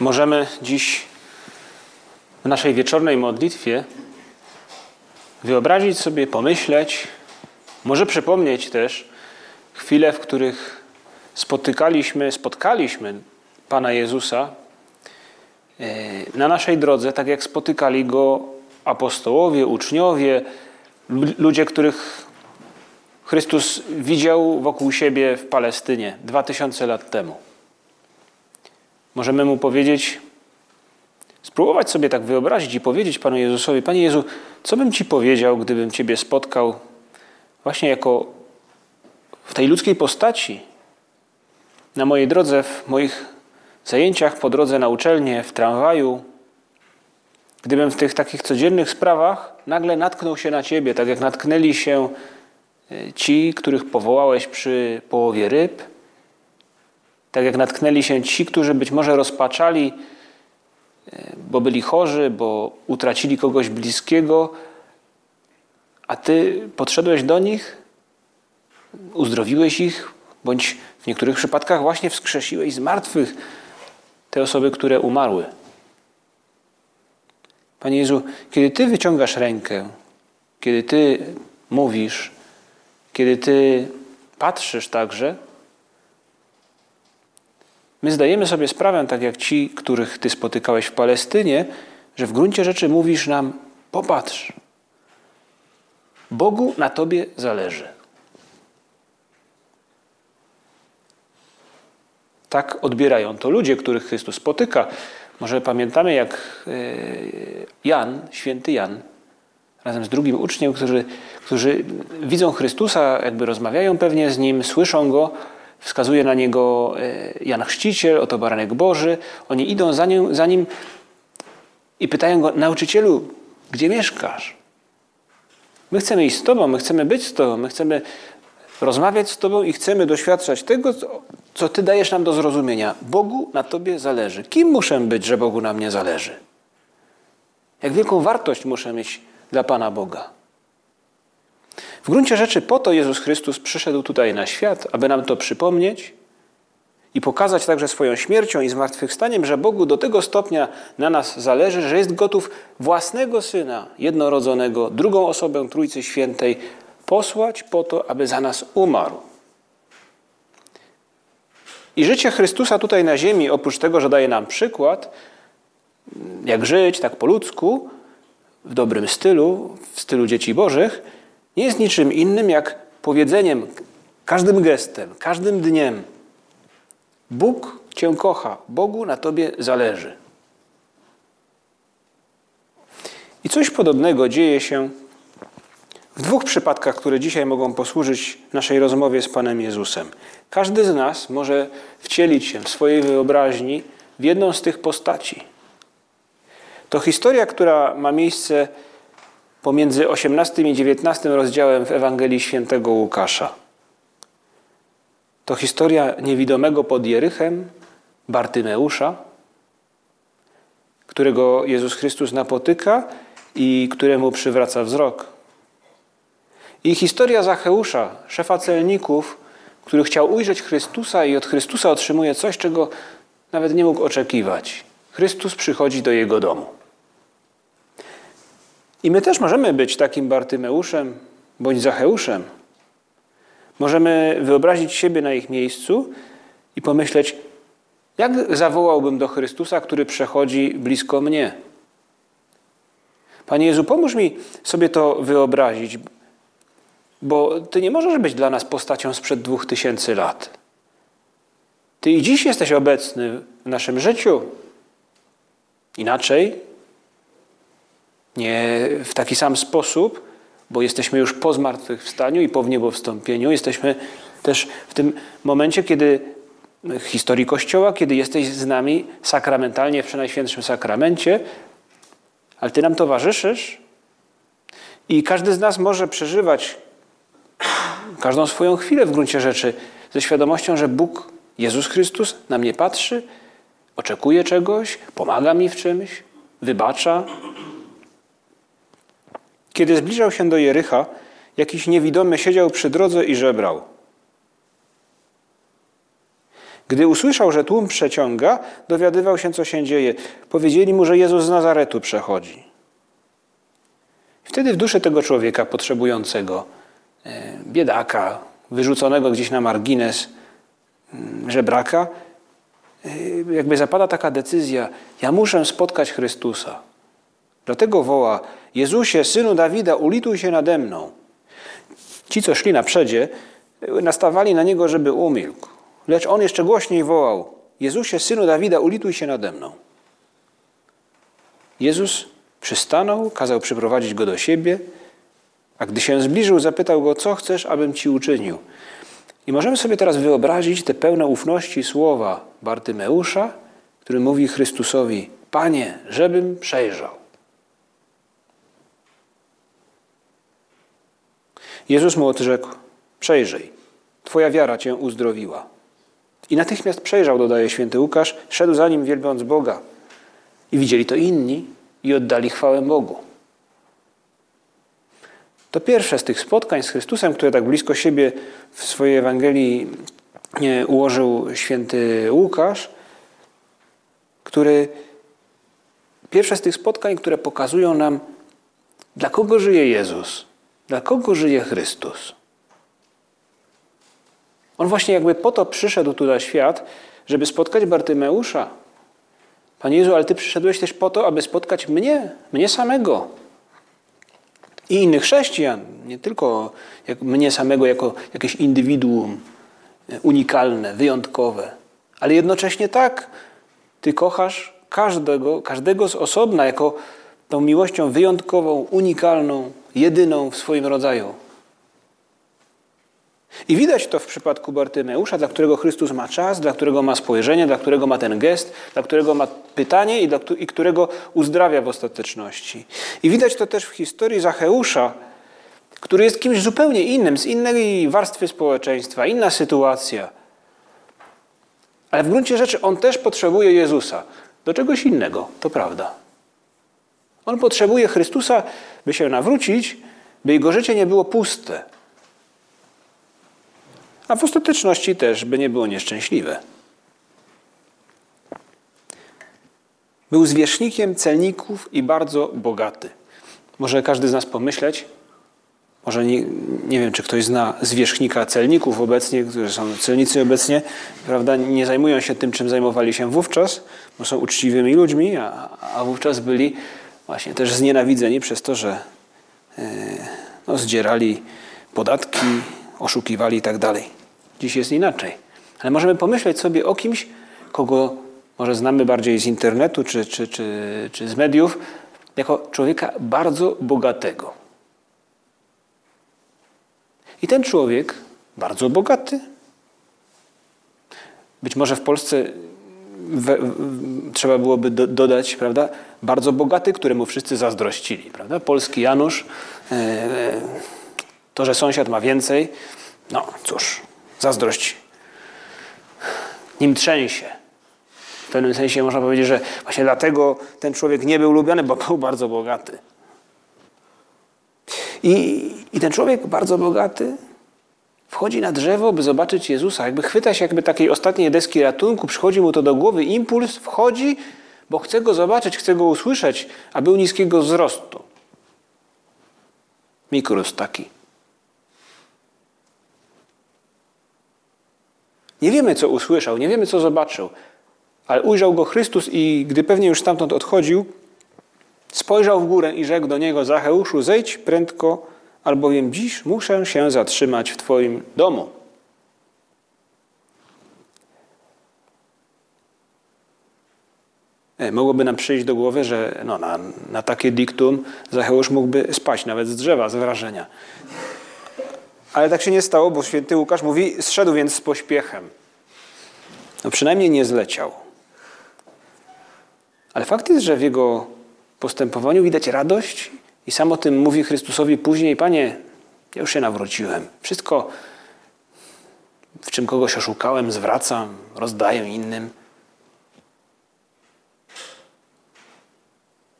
możemy dziś w naszej wieczornej modlitwie wyobrazić sobie, pomyśleć, może przypomnieć też chwile, w których spotykaliśmy, spotkaliśmy Pana Jezusa e, na naszej drodze, tak jak spotykali Go apostołowie, uczniowie, ludzie, których Chrystus widział wokół siebie w Palestynie dwa tysiące lat temu. Możemy mu powiedzieć, spróbować sobie tak wyobrazić i powiedzieć Panu Jezusowi: Panie Jezu, co bym Ci powiedział, gdybym Ciebie spotkał właśnie jako w tej ludzkiej postaci, na mojej drodze, w moich zajęciach po drodze na uczelnię, w tramwaju, gdybym w tych takich codziennych sprawach nagle natknął się na Ciebie, tak jak natknęli się e, ci, których powołałeś przy połowie ryb, tak jak natknęli się ci, którzy być może rozpaczali, e, bo byli chorzy, bo utracili kogoś bliskiego, a Ty podszedłeś do nich, uzdrowiłeś ich, bądź w niektórych przypadkach właśnie wskrzesiłeś z martwych te osoby, które umarły. Panie Jezu, kiedy Ty wyciągasz rękę, kiedy Ty mówisz, kiedy Ty patrzysz także, my zdajemy sobie sprawę, tak jak ci, których Ty spotykałeś w Palestynie, że w gruncie rzeczy mówisz nam: popatrz, Bogu na Tobie zależy. Tak odbierają to ludzie, których Chrystus spotyka. Może pamiętamy, jak e, Jan, święty Jan, razem z drugim uczniem, którzy, którzy widzą Chrystusa, jakby rozmawiają pewnie z Nim, słyszą Go, wskazuje na Niego e, Jan Chrzciciel, oto baranek Boży. Oni idą za Nim, za nim i pytają Go, nauczycielu, gdzie mieszkasz? My chcemy iść z Tobą, my chcemy być z Tobą, my chcemy rozmawiać z Tobą i chcemy doświadczać tego, co Ty dajesz nam do zrozumienia. Bogu na Tobie zależy. Kim muszę być, że Bogu na mnie zależy? Jak wielką wartość muszę mieć dla Pana Boga? W gruncie rzeczy po to Jezus Chrystus przyszedł tutaj na świat, aby nam to przypomnieć i pokazać także swoją śmiercią i zmartwychwstaniem, że Bogu do tego stopnia na nas zależy, że jest gotów własnego Syna, jednorodzonego, drugą osobę Trójcy Świętej, posłać po to, aby za nas umarł. I życie Chrystusa tutaj na ziemi, oprócz tego, że daje nam przykład, jak żyć tak po ludzku, w dobrym stylu, w stylu dzieci bożych, nie jest niczym innym jak powiedzeniem każdym gestem, każdym dniem: Bóg Cię kocha, Bogu na Tobie zależy. I coś podobnego dzieje się w dwóch przypadkach, które dzisiaj mogą posłużyć naszej rozmowie z Panem Jezusem. Każdy z nas może wcielić się w swojej wyobraźni w jedną z tych postaci. To historia, która ma miejsce pomiędzy 18 i 19 rozdziałem w Ewangelii Świętego Łukasza. To historia niewidomego pod Jerychem, Bartymeusza, którego Jezus Chrystus napotyka i któremu przywraca wzrok. I historia Zacheusza, szefa celników, który chciał ujrzeć Chrystusa i od Chrystusa otrzymuje coś, czego nawet nie mógł oczekiwać. Chrystus przychodzi do jego domu. I my też możemy być takim Bartymeuszem bądź Zacheuszem. Możemy wyobrazić siebie na ich miejscu i pomyśleć, jak zawołałbym do Chrystusa, który przechodzi blisko mnie. Panie Jezu, pomóż mi sobie to wyobrazić, bo Ty nie możesz być dla nas postacią sprzed dwóch tysięcy lat. Ty i dziś jesteś obecny w naszym życiu. Inaczej, nie w taki sam sposób, bo jesteśmy już po zmartwychwstaniu i po wniebowstąpieniu. Jesteśmy też w tym momencie, kiedy historii Kościoła, kiedy jesteś z nami sakramentalnie w Przenajświętszym Sakramencie, ale Ty nam towarzyszysz i każdy z nas może przeżywać każdą swoją chwilę w gruncie rzeczy ze świadomością, że Bóg, Jezus Chrystus na mnie patrzy, oczekuje czegoś, pomaga mi w czymś, wybacza. Kiedy zbliżał się do Jericha, jakiś niewidomy siedział przy drodze i żebrał. Gdy usłyszał, że tłum przeciąga, dowiadywał się, co się dzieje. Powiedzieli mu, że Jezus z Nazaretu przechodzi. Wtedy w duszy tego człowieka potrzebującego, e, biedaka, wyrzuconego gdzieś na margines, mm, żebraka, e, jakby zapada taka decyzja: Ja muszę spotkać Chrystusa. Dlatego woła: Jezusie, synu Dawida, ulituj się nade mną. Ci, co szli na przedzie, nastawali na niego, żeby umilkł. Lecz on jeszcze głośniej wołał: Jezusie, synu Dawida, ulituj się nade mną. Jezus przystanął, kazał przyprowadzić go do siebie, a gdy się zbliżył, zapytał go: Co chcesz, abym ci uczynił? I możemy sobie teraz wyobrazić te pełne ufności słowa Bartymeusza, który mówi Chrystusowi: Panie, żebym przejrzał. Jezus mu odrzekł: Przejrzyj, Twoja wiara cię uzdrowiła. I natychmiast przejrzał, dodaje święty Łukasz, szedł za nim wielbiąc Boga. I widzieli to inni i oddali chwałę Bogu. To pierwsze z tych spotkań z Chrystusem, które tak blisko siebie w swojej Ewangelii ułożył święty Łukasz, który pierwsze z tych spotkań, które pokazują nam, dla kogo żyje Jezus, dla kogo żyje Chrystus. On właśnie jakby po to przyszedł tu na świat, żeby spotkać Bartymeusza. Panie Jezu, ale Ty przyszedłeś też po to, aby spotkać mnie, mnie samego. I innych chrześcijan, nie tylko jak mnie samego jako jakieś indywiduum unikalne, wyjątkowe, ale jednocześnie tak, Ty kochasz każdego, każdego z osobna jako tą miłością wyjątkową, unikalną, jedyną w swoim rodzaju. I widać to w przypadku Bartymeusza, dla którego Chrystus ma czas, dla którego ma spojrzenie, dla którego ma ten gest, dla którego ma pytanie i, dla, i którego uzdrawia w ostateczności. I widać to też w historii Zacheusza, który jest kimś zupełnie innym, z innej warstwy społeczeństwa, inna sytuacja. Ale w gruncie rzeczy on też potrzebuje Jezusa do czegoś innego, to prawda. On potrzebuje Chrystusa, by się nawrócić, by jego życie nie było puste a w ostateczności też by nie było nieszczęśliwe. Był zwierzchnikiem celników i bardzo bogaty. Może każdy z nas pomyśleć, może nie, nie wiem, czy ktoś zna zwierzchnika celników obecnie, którzy są celnicy obecnie, prawda, nie zajmują się tym, czym zajmowali się wówczas, bo są uczciwymi ludźmi, a, a wówczas byli właśnie też znienawidzeni przez to, że yy, no, zdzierali podatki, oszukiwali i tak dalej. Dziś jest inaczej. Ale możemy pomyśleć sobie o kimś, kogo może znamy bardziej z internetu czy, czy, czy, czy z mediów, jako człowieka bardzo bogatego. I ten człowiek, bardzo bogaty, być może w Polsce we, trzeba byłoby do, dodać, prawda, bardzo bogaty, któremu wszyscy zazdrościli, prawda? Polski Janusz, e, e to, że sąsiad ma więcej, no cóż, Zazdrość nim trzęsie. W pewnym sensie można powiedzieć, że właśnie dlatego ten człowiek nie był lubiany, bo był bardzo bogaty. I, I ten człowiek bardzo bogaty wchodzi na drzewo, by zobaczyć Jezusa. Jakby chwyta się jakby takiej ostatniej deski ratunku, przychodzi mu to do głowy, impuls, wchodzi, bo chce go zobaczyć, chce go usłyszeć, a był niskiego wzrostu. Mikrus taki. Nie wiemy, co usłyszał, nie wiemy, co zobaczył, ale ujrzał go Chrystus i gdy pewnie już stamtąd odchodził, spojrzał w górę i rzekł do niego: Zacheuszu, zejdź prędko, albowiem dziś muszę się zatrzymać w Twoim domu. E, mogłoby nam przyjść do głowy, że no, na, na takie diktum Zacheusz mógłby spać nawet z drzewa, z wrażenia. Ale tak się nie stało, bo święty Łukasz mówi, zszedł więc z pośpiechem. No przynajmniej nie zleciał. Ale fakt jest, że w jego postępowaniu widać radość i sam o tym mówi Chrystusowi później, Panie, ja już się nawróciłem. Wszystko, w czym kogoś oszukałem, zwracam, rozdaję innym.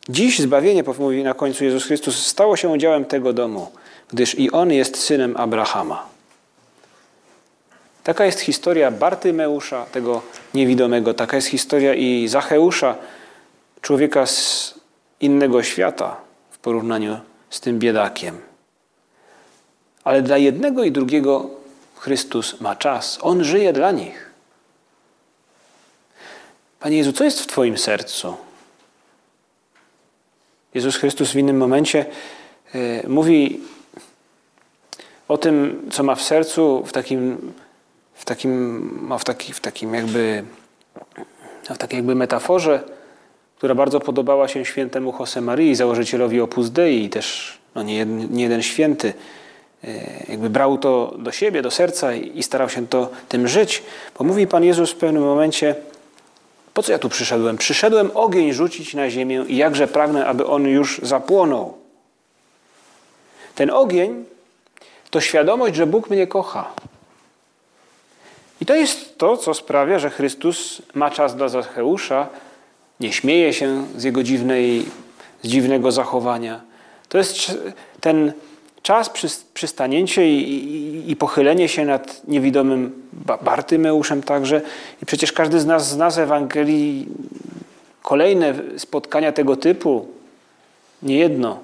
Dziś zbawienie, mówi na końcu Jezus Chrystus, stało się udziałem tego domu, gdyż i on jest synem Abrahama. Taka jest historia Bartymeusza, tego niewidomego. Taka jest historia i Zacheusza, człowieka z innego świata porównaniu z tym biedakiem. Ale dla jednego i drugiego Chrystus ma czas. On żyje dla nich. Panie Jezu, co jest w Twoim sercu? Jezus Chrystus w innym momencie e, mówi o tym, co ma w sercu, w takim, w takim, no, w taki, w takim jakby, w takiej jakby metaforze, która bardzo podobała się świętemu Josemarii, założycielowi Opus Dei i też no, nie, nie jeden święty. E, jakby brał to do siebie, do serca i starał się to tym żyć. Bo mówi Pan Jezus w pewnym momencie, po co ja tu przyszedłem? Przyszedłem ogień rzucić na ziemię i jakże pragnę, aby on już zapłonął. Ten ogień to świadomość, że Bóg mnie kocha. I to jest to, co sprawia, że Chrystus ma czas dla Zacheusza, nie śmieje się z jego dziwnej, z dziwnego zachowania. To jest ten czas przystanięcie i, i, i, pochylenie się nad niewidomym Bartymeuszem także. I przecież każdy z nas zna z Ewangelii kolejne spotkania tego typu, nie jedno.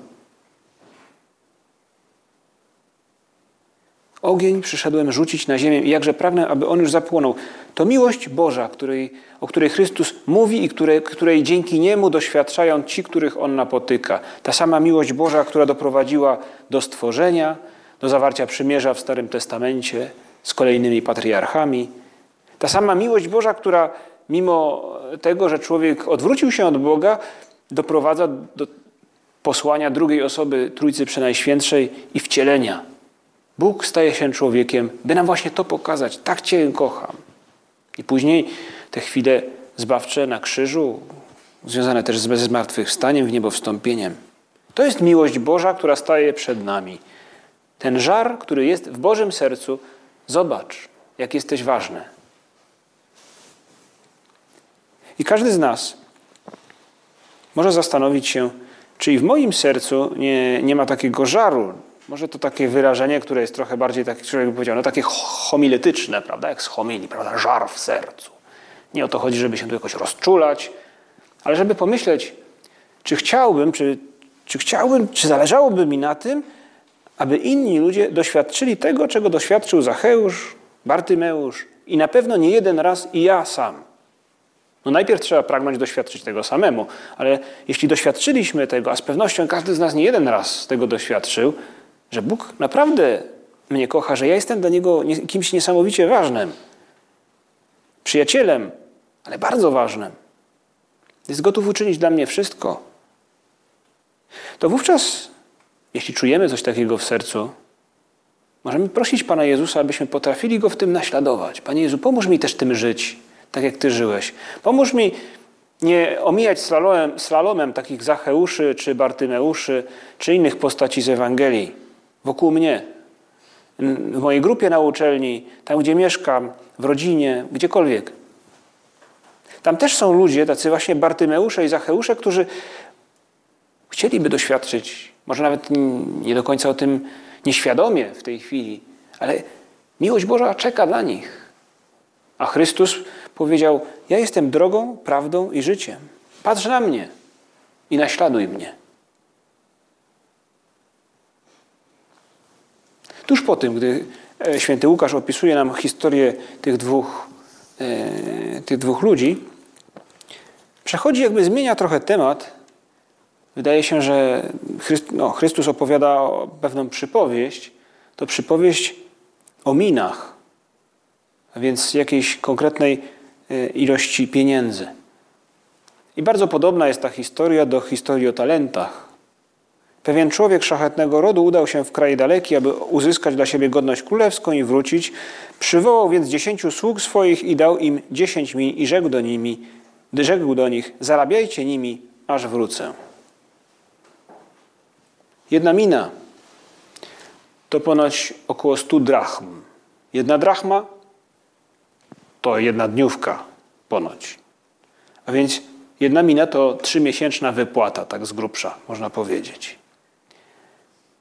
Ogień przyszedłem rzucić na ziemię i jakże pragnę, aby on już zapłonął. To miłość Boża, której, o której Chrystus mówi i której, której dzięki Niemu doświadczają ci, których On napotyka. Ta sama miłość Boża, która doprowadziła do stworzenia, do zawarcia przymierza w Starym Testamencie z kolejnymi patriarchami. Ta sama miłość Boża, która mimo tego, że człowiek odwrócił się od Boga, doprowadza do posłania drugiej osoby Trójcy Przenajświętszej i wcielenia Bóg staje się człowiekiem, by nam właśnie to pokazać. Tak Cię kocham. I później te chwile zbawcze na krzyżu, związane też z zmartwychwstaniem, w niebo wstąpieniem. To jest miłość Boża, która staje przed nami. Ten żar, który jest w Bożym sercu, zobacz, jak jesteś ważny. I każdy z nas może zastanowić się, czy i w moim sercu nie, nie ma takiego żaru może to takie wyrażenie, które jest trochę bardziej, tak, człowiek by powiedział, no takie homiletyczne, prawda, jak z homilii, prawda, żar w sercu. Nie o to chodzi, żeby się tu jakoś rozczulać, ale żeby pomyśleć, czy chciałbym, czy, czy chciałbym, czy zależałoby mi na tym, aby inni ludzie doświadczyli tego, czego doświadczył Zacheusz, Bartymeusz i na pewno nie jeden raz i ja sam. No najpierw trzeba pragnąć doświadczyć tego samemu, ale jeśli doświadczyliśmy tego, a z pewnością każdy z nas nie jeden raz tego doświadczył, że Bóg naprawdę mnie kocha, że ja jestem dla Niego kimś niesamowicie ważnym, przyjacielem, ale bardzo ważnym. Jest gotów uczynić dla mnie wszystko. To wówczas, jeśli czujemy coś takiego w sercu, możemy prosić Pana Jezusa, abyśmy potrafili Go w tym naśladować. Panie Jezu, pomóż mi też tym żyć, tak jak Ty żyłeś. Pomóż mi nie omijać slalomem, slalomem takich Zacheuszy, czy Bartymeuszy, czy innych postaci z Ewangelii wokół mnie, w mojej grupie na uczelni, tam gdzie mieszkam, w rodzinie, gdziekolwiek. Tam też są ludzie, tacy właśnie Bartymeusze i Zacheusze, którzy chcieliby doświadczyć, może nawet nie do końca o tym nieświadomie w tej chwili, ale miłość Boża czeka dla nich. A Chrystus powiedział: Ja jestem drogą, prawdą i życiem. Patrz na mnie i naśladuj mnie. Tuż po tym, gdy e, święty Łukasz opisuje nam historię tych dwóch, e, tych dwóch ludzi, przechodzi, jakby zmienia trochę temat. Wydaje się, że no, Chrystus opowiada pewną przypowieść. To przypowieść o minach, a więc jakiejś konkretnej e, ilości pieniędzy. I bardzo podobna jest ta historia do historii o talentach. Pewien człowiek szlachetnego rodu udał się w kraj daleki, aby uzyskać dla siebie godność królewską i wrócić. Przywołał więc dziesięciu sług swoich i dał im dziesięć min i rzekł do, nimi, rzekł do nich, zarabiajcie nimi, aż wrócę. Jedna mina to ponoć około stu drachm. Jedna drachma to jedna dniówka ponoć. A więc jedna mina to trzymiesięczna wypłata, tak z grubsza można powiedzieć.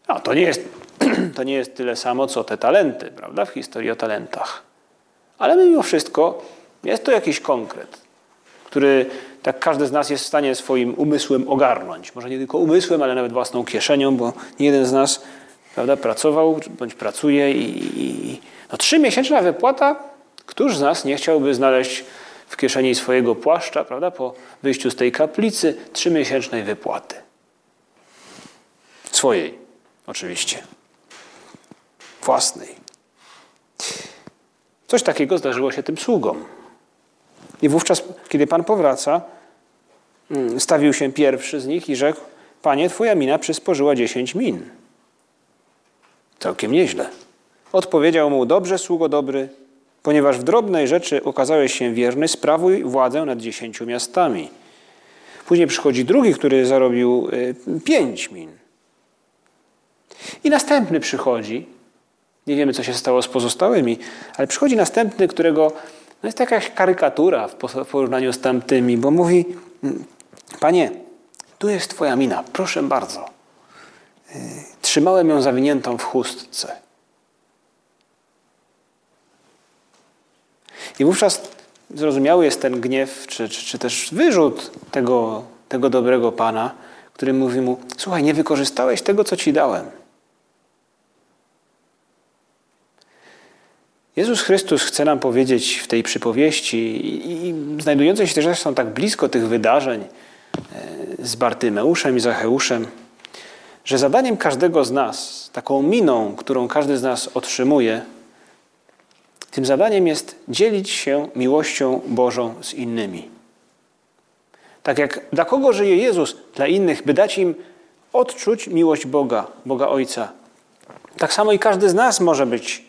No, to nie jest, to nie jest tyle samo, co te talenty, prawda, w historii o talentach. Ale mimo wszystko jest to jakiś konkret, który tak każdy z nas jest w stanie swoim umysłem ogarnąć. Może nie tylko umysłem, ale nawet własną kieszenią, bo nie jeden z nas prawda, pracował bądź pracuje i, i no, trzymiesięczna wypłata, któż z nas nie chciałby znaleźć w kieszeni swojego płaszcza, prawda, po wyjściu z tej kaplicy, trzymiesięcznej wypłaty. Swojej, oczywiście. Własnej. Coś takiego zdarzyło się tym sługom. I wówczas, kiedy Pan powraca, mm, stawił się pierwszy z nich i rzekł: Panie, twoja mina przysporzyła dziesięć min. Całkiem nieźle. Odpowiedział mu: Dobrze, sługo dobry, ponieważ w drobnej rzeczy okazałeś się wierny, sprawuj władzę nad dziesięciu miastami. Później przychodzi drugi, który zarobił y, pięć min. I następny przychodzi. Nie wiemy, co się stało z pozostałymi, ale przychodzi następny, którego no jest jakaś karykatura w porównaniu z tamtymi, bo mówi: mm, Panie, tu jest Twoja mina, proszę bardzo. Y, trzymałem ją zawiniętą w chustce. I wówczas zrozumiały jest ten gniew, czy, czy, czy też wyrzut tego, tego dobrego Pana, który mówi mu: Słuchaj, nie wykorzystałeś tego, co ci dałem. Jezus Chrystus chce nam powiedzieć w tej przypowieści, i, i znajdujące się też zresztą tak blisko tych wydarzeń e, z Bartymeuszem i Zacheuszem, że zadaniem każdego z nas, taką miną, którą każdy z nas otrzymuje, tym zadaniem jest dzielić się miłością Bożą z innymi. Tak jak dla kogo żyje Jezus? Dla innych, by dać im odczuć miłość Boga, Boga Ojca. Tak samo i każdy z nas może być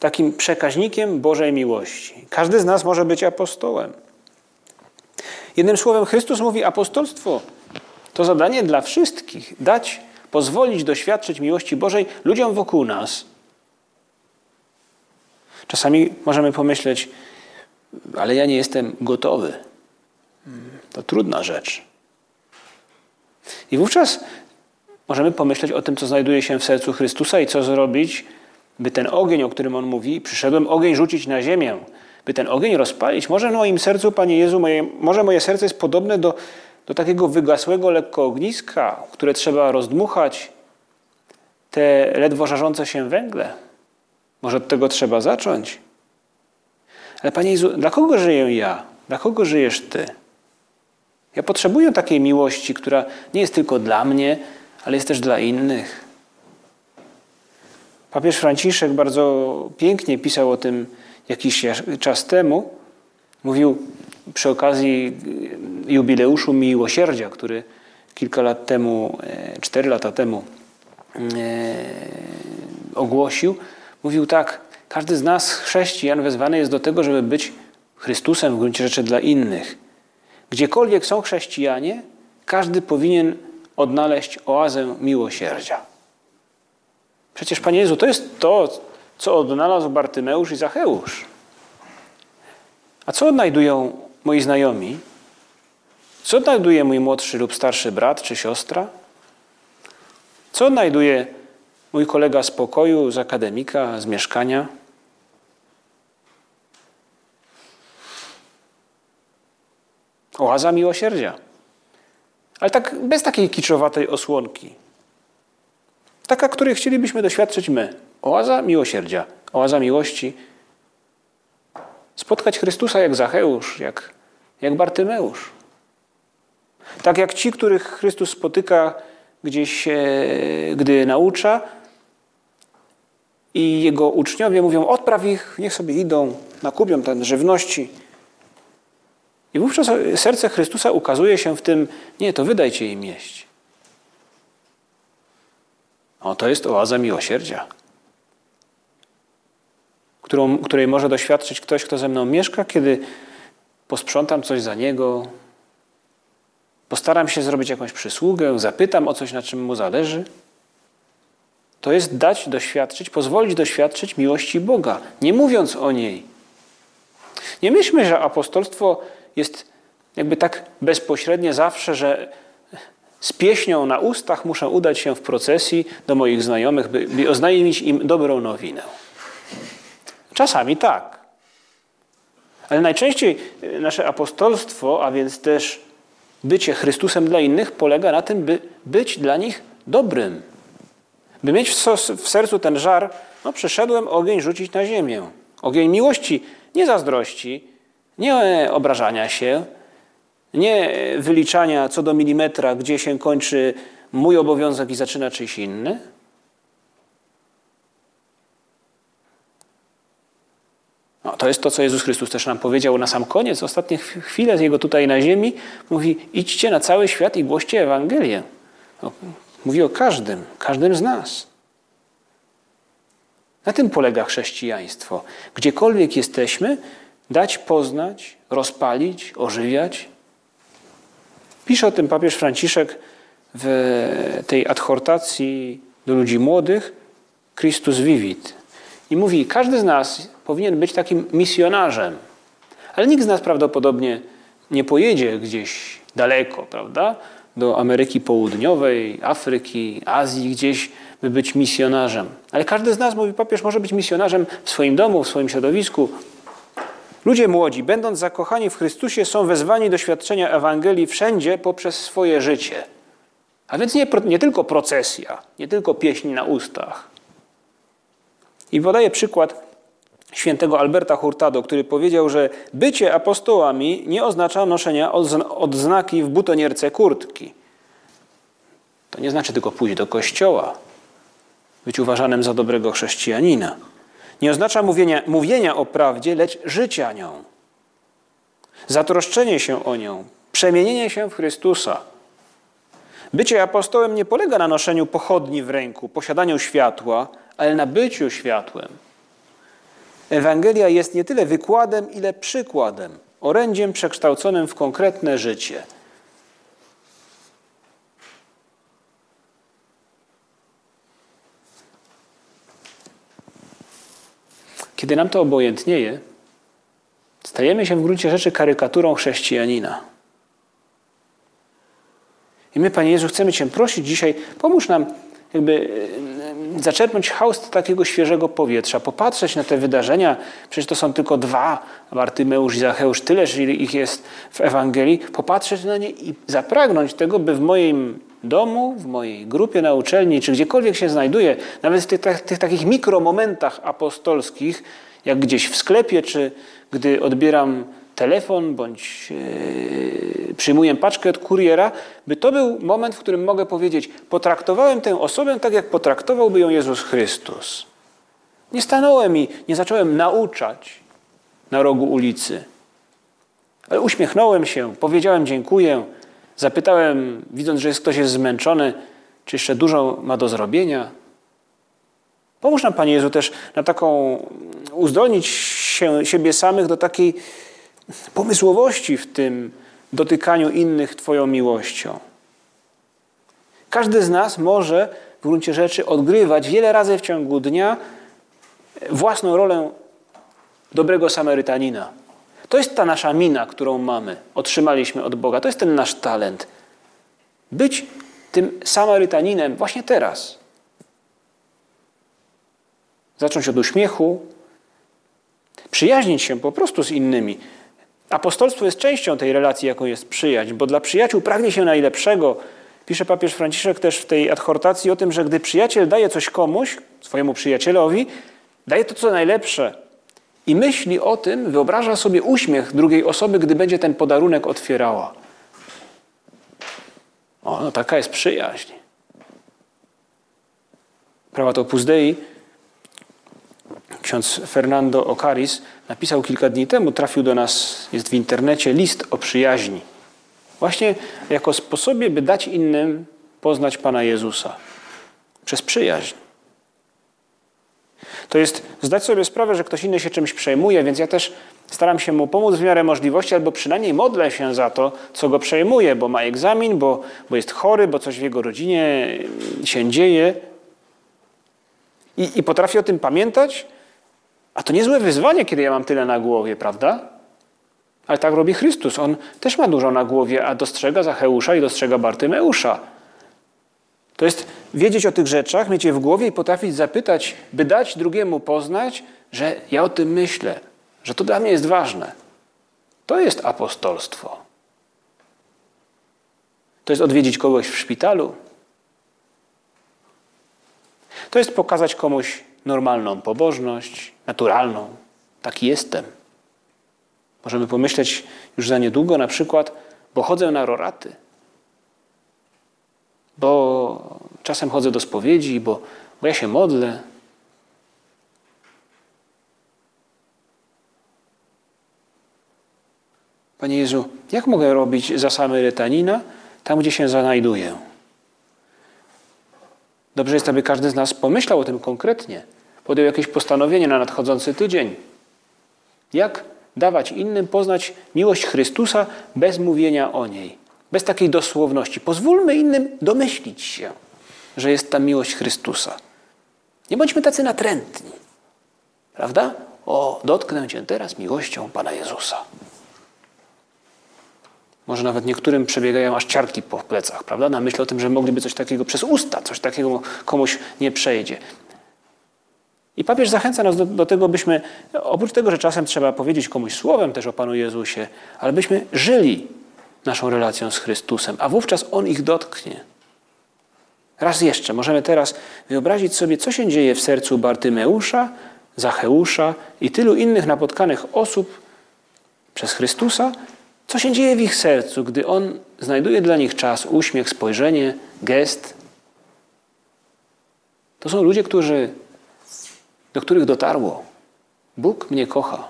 takim przekaźnikiem Bożej miłości. Każdy z nas może być apostołem. Jednym słowem, Chrystus mówi: apostolstwo to zadanie dla wszystkich dać, pozwolić doświadczyć miłości Bożej ludziom wokół nas. Czasami możemy pomyśleć, ale ja nie jestem gotowy. To trudna rzecz. I wówczas możemy pomyśleć o tym, co znajduje się w sercu Chrystusa i co zrobić, by ten ogień, o którym On mówi, przyszedłem ogień rzucić na ziemię, by ten ogień rozpalić. Może w moim sercu, Panie Jezu, moje, może moje serce jest podobne do, do takiego wygasłego lekko ogniska, które trzeba rozdmuchać, te ledwo żarzące się węgle. Może od tego trzeba zacząć. Ale Panie Jezu, dla kogo żyję ja? Dla kogo żyjesz Ty? Ja potrzebuję takiej miłości, która nie jest tylko dla mnie, ale jest też dla innych. Papież Franciszek bardzo pięknie pisał o tym jakiś czas temu. Mówił przy okazji jubileuszu miłosierdzia, który kilka lat temu, e, cztery lata temu e, ogłosił. Mówił tak, każdy z nas, chrześcijan, wezwany jest do tego, żeby być Chrystusem w gruncie rzeczy dla innych. Gdziekolwiek są chrześcijanie, każdy powinien odnaleźć oazę miłosierdzia. Przecież, Panie Jezu, to jest to, co odnalazł Bartymeusz i Zacheusz. A co odnajdują moi znajomi? Co odnajduje mój młodszy lub starszy brat czy siostra? Co odnajduje mój kolega z pokoju, z akademika, z mieszkania? Oaza miłosierdzia. Ale tak bez takiej kiczowatej osłonki. Taka, której chcielibyśmy doświadczyć my. Oaza miłosierdzia, oaza miłości. Spotkać Chrystusa jak Zacheusz, jak, jak Bartymeusz. Tak jak ci, których Chrystus spotyka gdzieś, e, gdy naucza, i jego uczniowie mówią: Odpraw ich, niech sobie idą, nakupią ten żywności. I wówczas serce Chrystusa ukazuje się w tym: Nie, to wydajcie im jeść. O, to jest oaza miłosierdzia, którą, której może doświadczyć ktoś, kto ze mną mieszka, kiedy posprzątam coś za niego, postaram się zrobić jakąś przysługę, zapytam o coś, na czym mu zależy. To jest dać doświadczyć, pozwolić doświadczyć miłości Boga, nie mówiąc o niej. Nie myślmy, że apostolstwo jest jakby tak bezpośrednie zawsze, że z pieśnią na ustach muszę udać się w procesji do moich znajomych, by, by oznajmić im dobrą nowinę. Czasami tak. Ale najczęściej nasze apostolstwo, a więc też bycie Chrystusem dla innych, polega na tym, by być dla nich dobrym. By mieć w sercu ten żar, no przyszedłem ogień rzucić na ziemię. Ogień miłości, nie zazdrości, nie obrażania się, nie wyliczania co do milimetra, gdzie się kończy mój obowiązek i zaczyna czyjś inny. No, to jest to, co Jezus Chrystus też nam powiedział na sam koniec, ostatnie chwile Jego tutaj na ziemi. Mówi, idźcie na cały świat i głoście Ewangelię. No, mówi o każdym, każdym z nas. Na tym polega chrześcijaństwo. Gdziekolwiek jesteśmy, dać poznać, rozpalić, ożywiać. Pisze o tym papież Franciszek w tej adhortacji do ludzi młodych Christus Vivit. I mówi, każdy z nas powinien być takim misjonarzem. Ale nikt z nas prawdopodobnie nie pojedzie gdzieś daleko, prawda? Do Ameryki Południowej, Afryki, Azji, gdzieś, by być misjonarzem. Ale każdy z nas, mówi papież, może być misjonarzem w swoim domu, w swoim środowisku, Ludzie młodzi, będąc zakochani w Chrystusie, są wezwani do świadczenia Ewangelii wszędzie poprzez swoje życie. A więc nie, nie tylko procesja, nie tylko pieśń na ustach. I podaję przykład świętego Alberta Hurtado, który powiedział, że bycie apostołami nie oznacza noszenia odznaki w butonierce kurtki. To nie znaczy tylko pójść do kościoła, być uważanym za dobrego chrześcijanina. Nie oznacza mówienia, mówienia o prawdzie, lecz życia nią. Zatroszczenie się o nią, przemienienie się w Chrystusa. Bycie apostołem nie polega na noszeniu pochodni w ręku, posiadaniu światła, ale na byciu światłem. Ewangelia jest nie tyle wykładem, ile przykładem, orędziem przekształconym w konkretne życie – Kiedy nam to obojętnieje, stajemy się w gruncie rzeczy karykaturą chrześcijanina. I my, Panie Jezu, chcemy Cię prosić dzisiaj, pomóż nam jakby zaczerpnąć haust takiego świeżego powietrza, popatrzeć na te wydarzenia, przecież to są tylko dwa, Bartymeusz i Zacheusz, tyleż ile ich jest w Ewangelii, popatrzeć na nie i zapragnąć tego, by w moim domu, w mojej grupie na uczelni, czy gdziekolwiek się znajduję, nawet w tych, tych takich mikromomentach apostolskich, jak gdzieś w sklepie, czy gdy odbieram telefon, bądź yy, przyjmuję paczkę od kuriera, by to był moment, w którym mogę powiedzieć, potraktowałem tę osobę tak, jak potraktowałby ją Jezus Chrystus. Nie stanąłem i nie zacząłem nauczać na rogu ulicy, ale uśmiechnąłem się, powiedziałem dziękuję, Zapytałem, widząc, że ktoś jest zmęczony, czy jeszcze dużo ma do zrobienia. Pomóż nam, Panie Jezu, też na taką, uzdolnić się, siebie samych do takiej pomysłowości w tym dotykaniu innych Twoją miłością. Każdy z nas może w gruncie rzeczy odgrywać wiele razy w ciągu dnia własną rolę dobrego Samarytanina. To jest ta nasza mina, którą mamy, otrzymaliśmy od Boga. To jest ten nasz talent. Być tym Samarytaninem właśnie teraz. Zacząć od uśmiechu, przyjaźnić się po prostu z innymi. Apostolstwo jest częścią tej relacji, jaką jest przyjaźń, bo dla przyjaciół pragnie się najlepszego. Pisze papież Franciszek też w tej adhortacji o tym, że gdy przyjaciel daje coś komuś, swojemu przyjacielowi, daje to co najlepsze i myśli o tym, wyobraża sobie uśmiech drugiej osoby, gdy będzie ten podarunek otwierała. O, no taka jest przyjaźń. Prawa to Dei, ksiądz Fernando Ocaris napisał kilka dni temu, trafił do nas, jest w internecie, list o przyjaźni. Właśnie jako sposobie, by dać innym poznać Pana Jezusa. przez przyjaźń. To jest zdać sobie sprawę, że ktoś inny się czymś przejmuje, więc ja też staram się mu pomóc w miarę możliwości, albo przynajmniej modlę się za to, co go przejmuje, bo ma egzamin, bo, bo jest chory, bo coś w jego rodzinie się dzieje. I, I potrafię o tym pamiętać, a to niezłe wyzwanie, kiedy ja mam tyle na głowie, prawda? Ale tak robi Chrystus. On też ma dużo na głowie, a dostrzega Zacheusza i dostrzega Bartymeusza. To jest wiedzieć o tych rzeczach, mieć je w głowie i potrafić zapytać, by dać drugiemu poznać, że ja o tym myślę, że to dla mnie jest ważne. To jest apostolstwo. To jest odwiedzić kogoś w szpitalu. To jest pokazać komuś normalną pobożność, naturalną. Taki jestem. Możemy pomyśleć już za niedługo na przykład, bo chodzę na roraty, bo czasem chodzę do spowiedzi, bo, bo ja się modlę. Panie Jezu, jak mogę robić za Samarytanina tam, gdzie się znajduję? Dobrze jest, aby każdy z nas pomyślał o tym konkretnie, podjął jakieś postanowienie na nadchodzący tydzień. Jak dawać innym poznać miłość Chrystusa bez mówienia o niej, bez takiej dosłowności. Pozwólmy innym domyślić się, że jest ta miłość Chrystusa. Nie bądźmy tacy natrętni. Prawda? O, dotknę Cię teraz miłością Pana Jezusa. Może nawet niektórym przebiegają aż ciarki po plecach, prawda? Na myśl o tym, że mogliby coś takiego przez usta, coś takiego komuś nie przejdzie. I papież zachęca nas do, do, tego, byśmy, oprócz tego, że czasem trzeba powiedzieć komuś słowem też o Panu Jezusie, ale byśmy żyli naszą relacją z Chrystusem, a wówczas On ich dotknie. Raz jeszcze, możemy teraz wyobrazić sobie, co się dzieje w sercu Bartymeusza, Zacheusza i tylu innych napotkanych osób przez Chrystusa, co się dzieje w ich sercu, gdy On znajduje dla nich czas, uśmiech, spojrzenie, gest. To są ludzie, którzy do których dotarło: Bóg mnie kocha.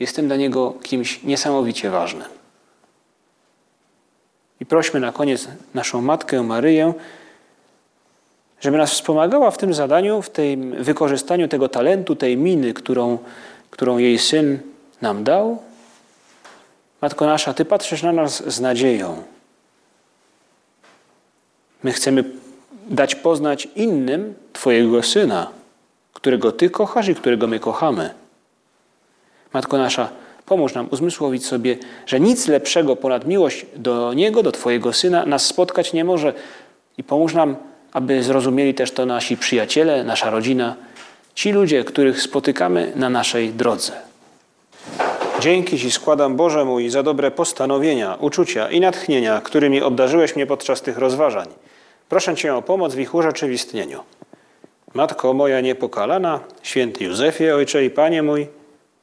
Jestem dla Niego kimś niesamowicie ważnym. I prośmy na koniec naszą Matkę Maryję, żeby nas wspomagała w tym zadaniu, w tym wykorzystaniu tego talentu, tej miny, którą, którą jej syn nam dał. Matko nasza, Ty patrzysz na nas z nadzieją. My chcemy dać poznać innym Twojego syna którego Ty kochasz i którego my kochamy. Matko nasza, pomóż nam uzmysłowić sobie, że nic lepszego ponad miłość do Niego, do Twojego Syna nas spotkać nie może. I pomóż nam, aby zrozumieli też to nasi przyjaciele, nasza rodzina, ci ludzie, których spotykamy na naszej drodze. Dzięki Ci składam Boże mój za dobre postanowienia, uczucia i natchnienia, którymi obdarzyłeś mnie podczas tych rozważań. Proszę Cię o pomoc w ich urzeczywistnieniu. Matko moja niepokalana, święty Józefie, Ojcze i Panie mój,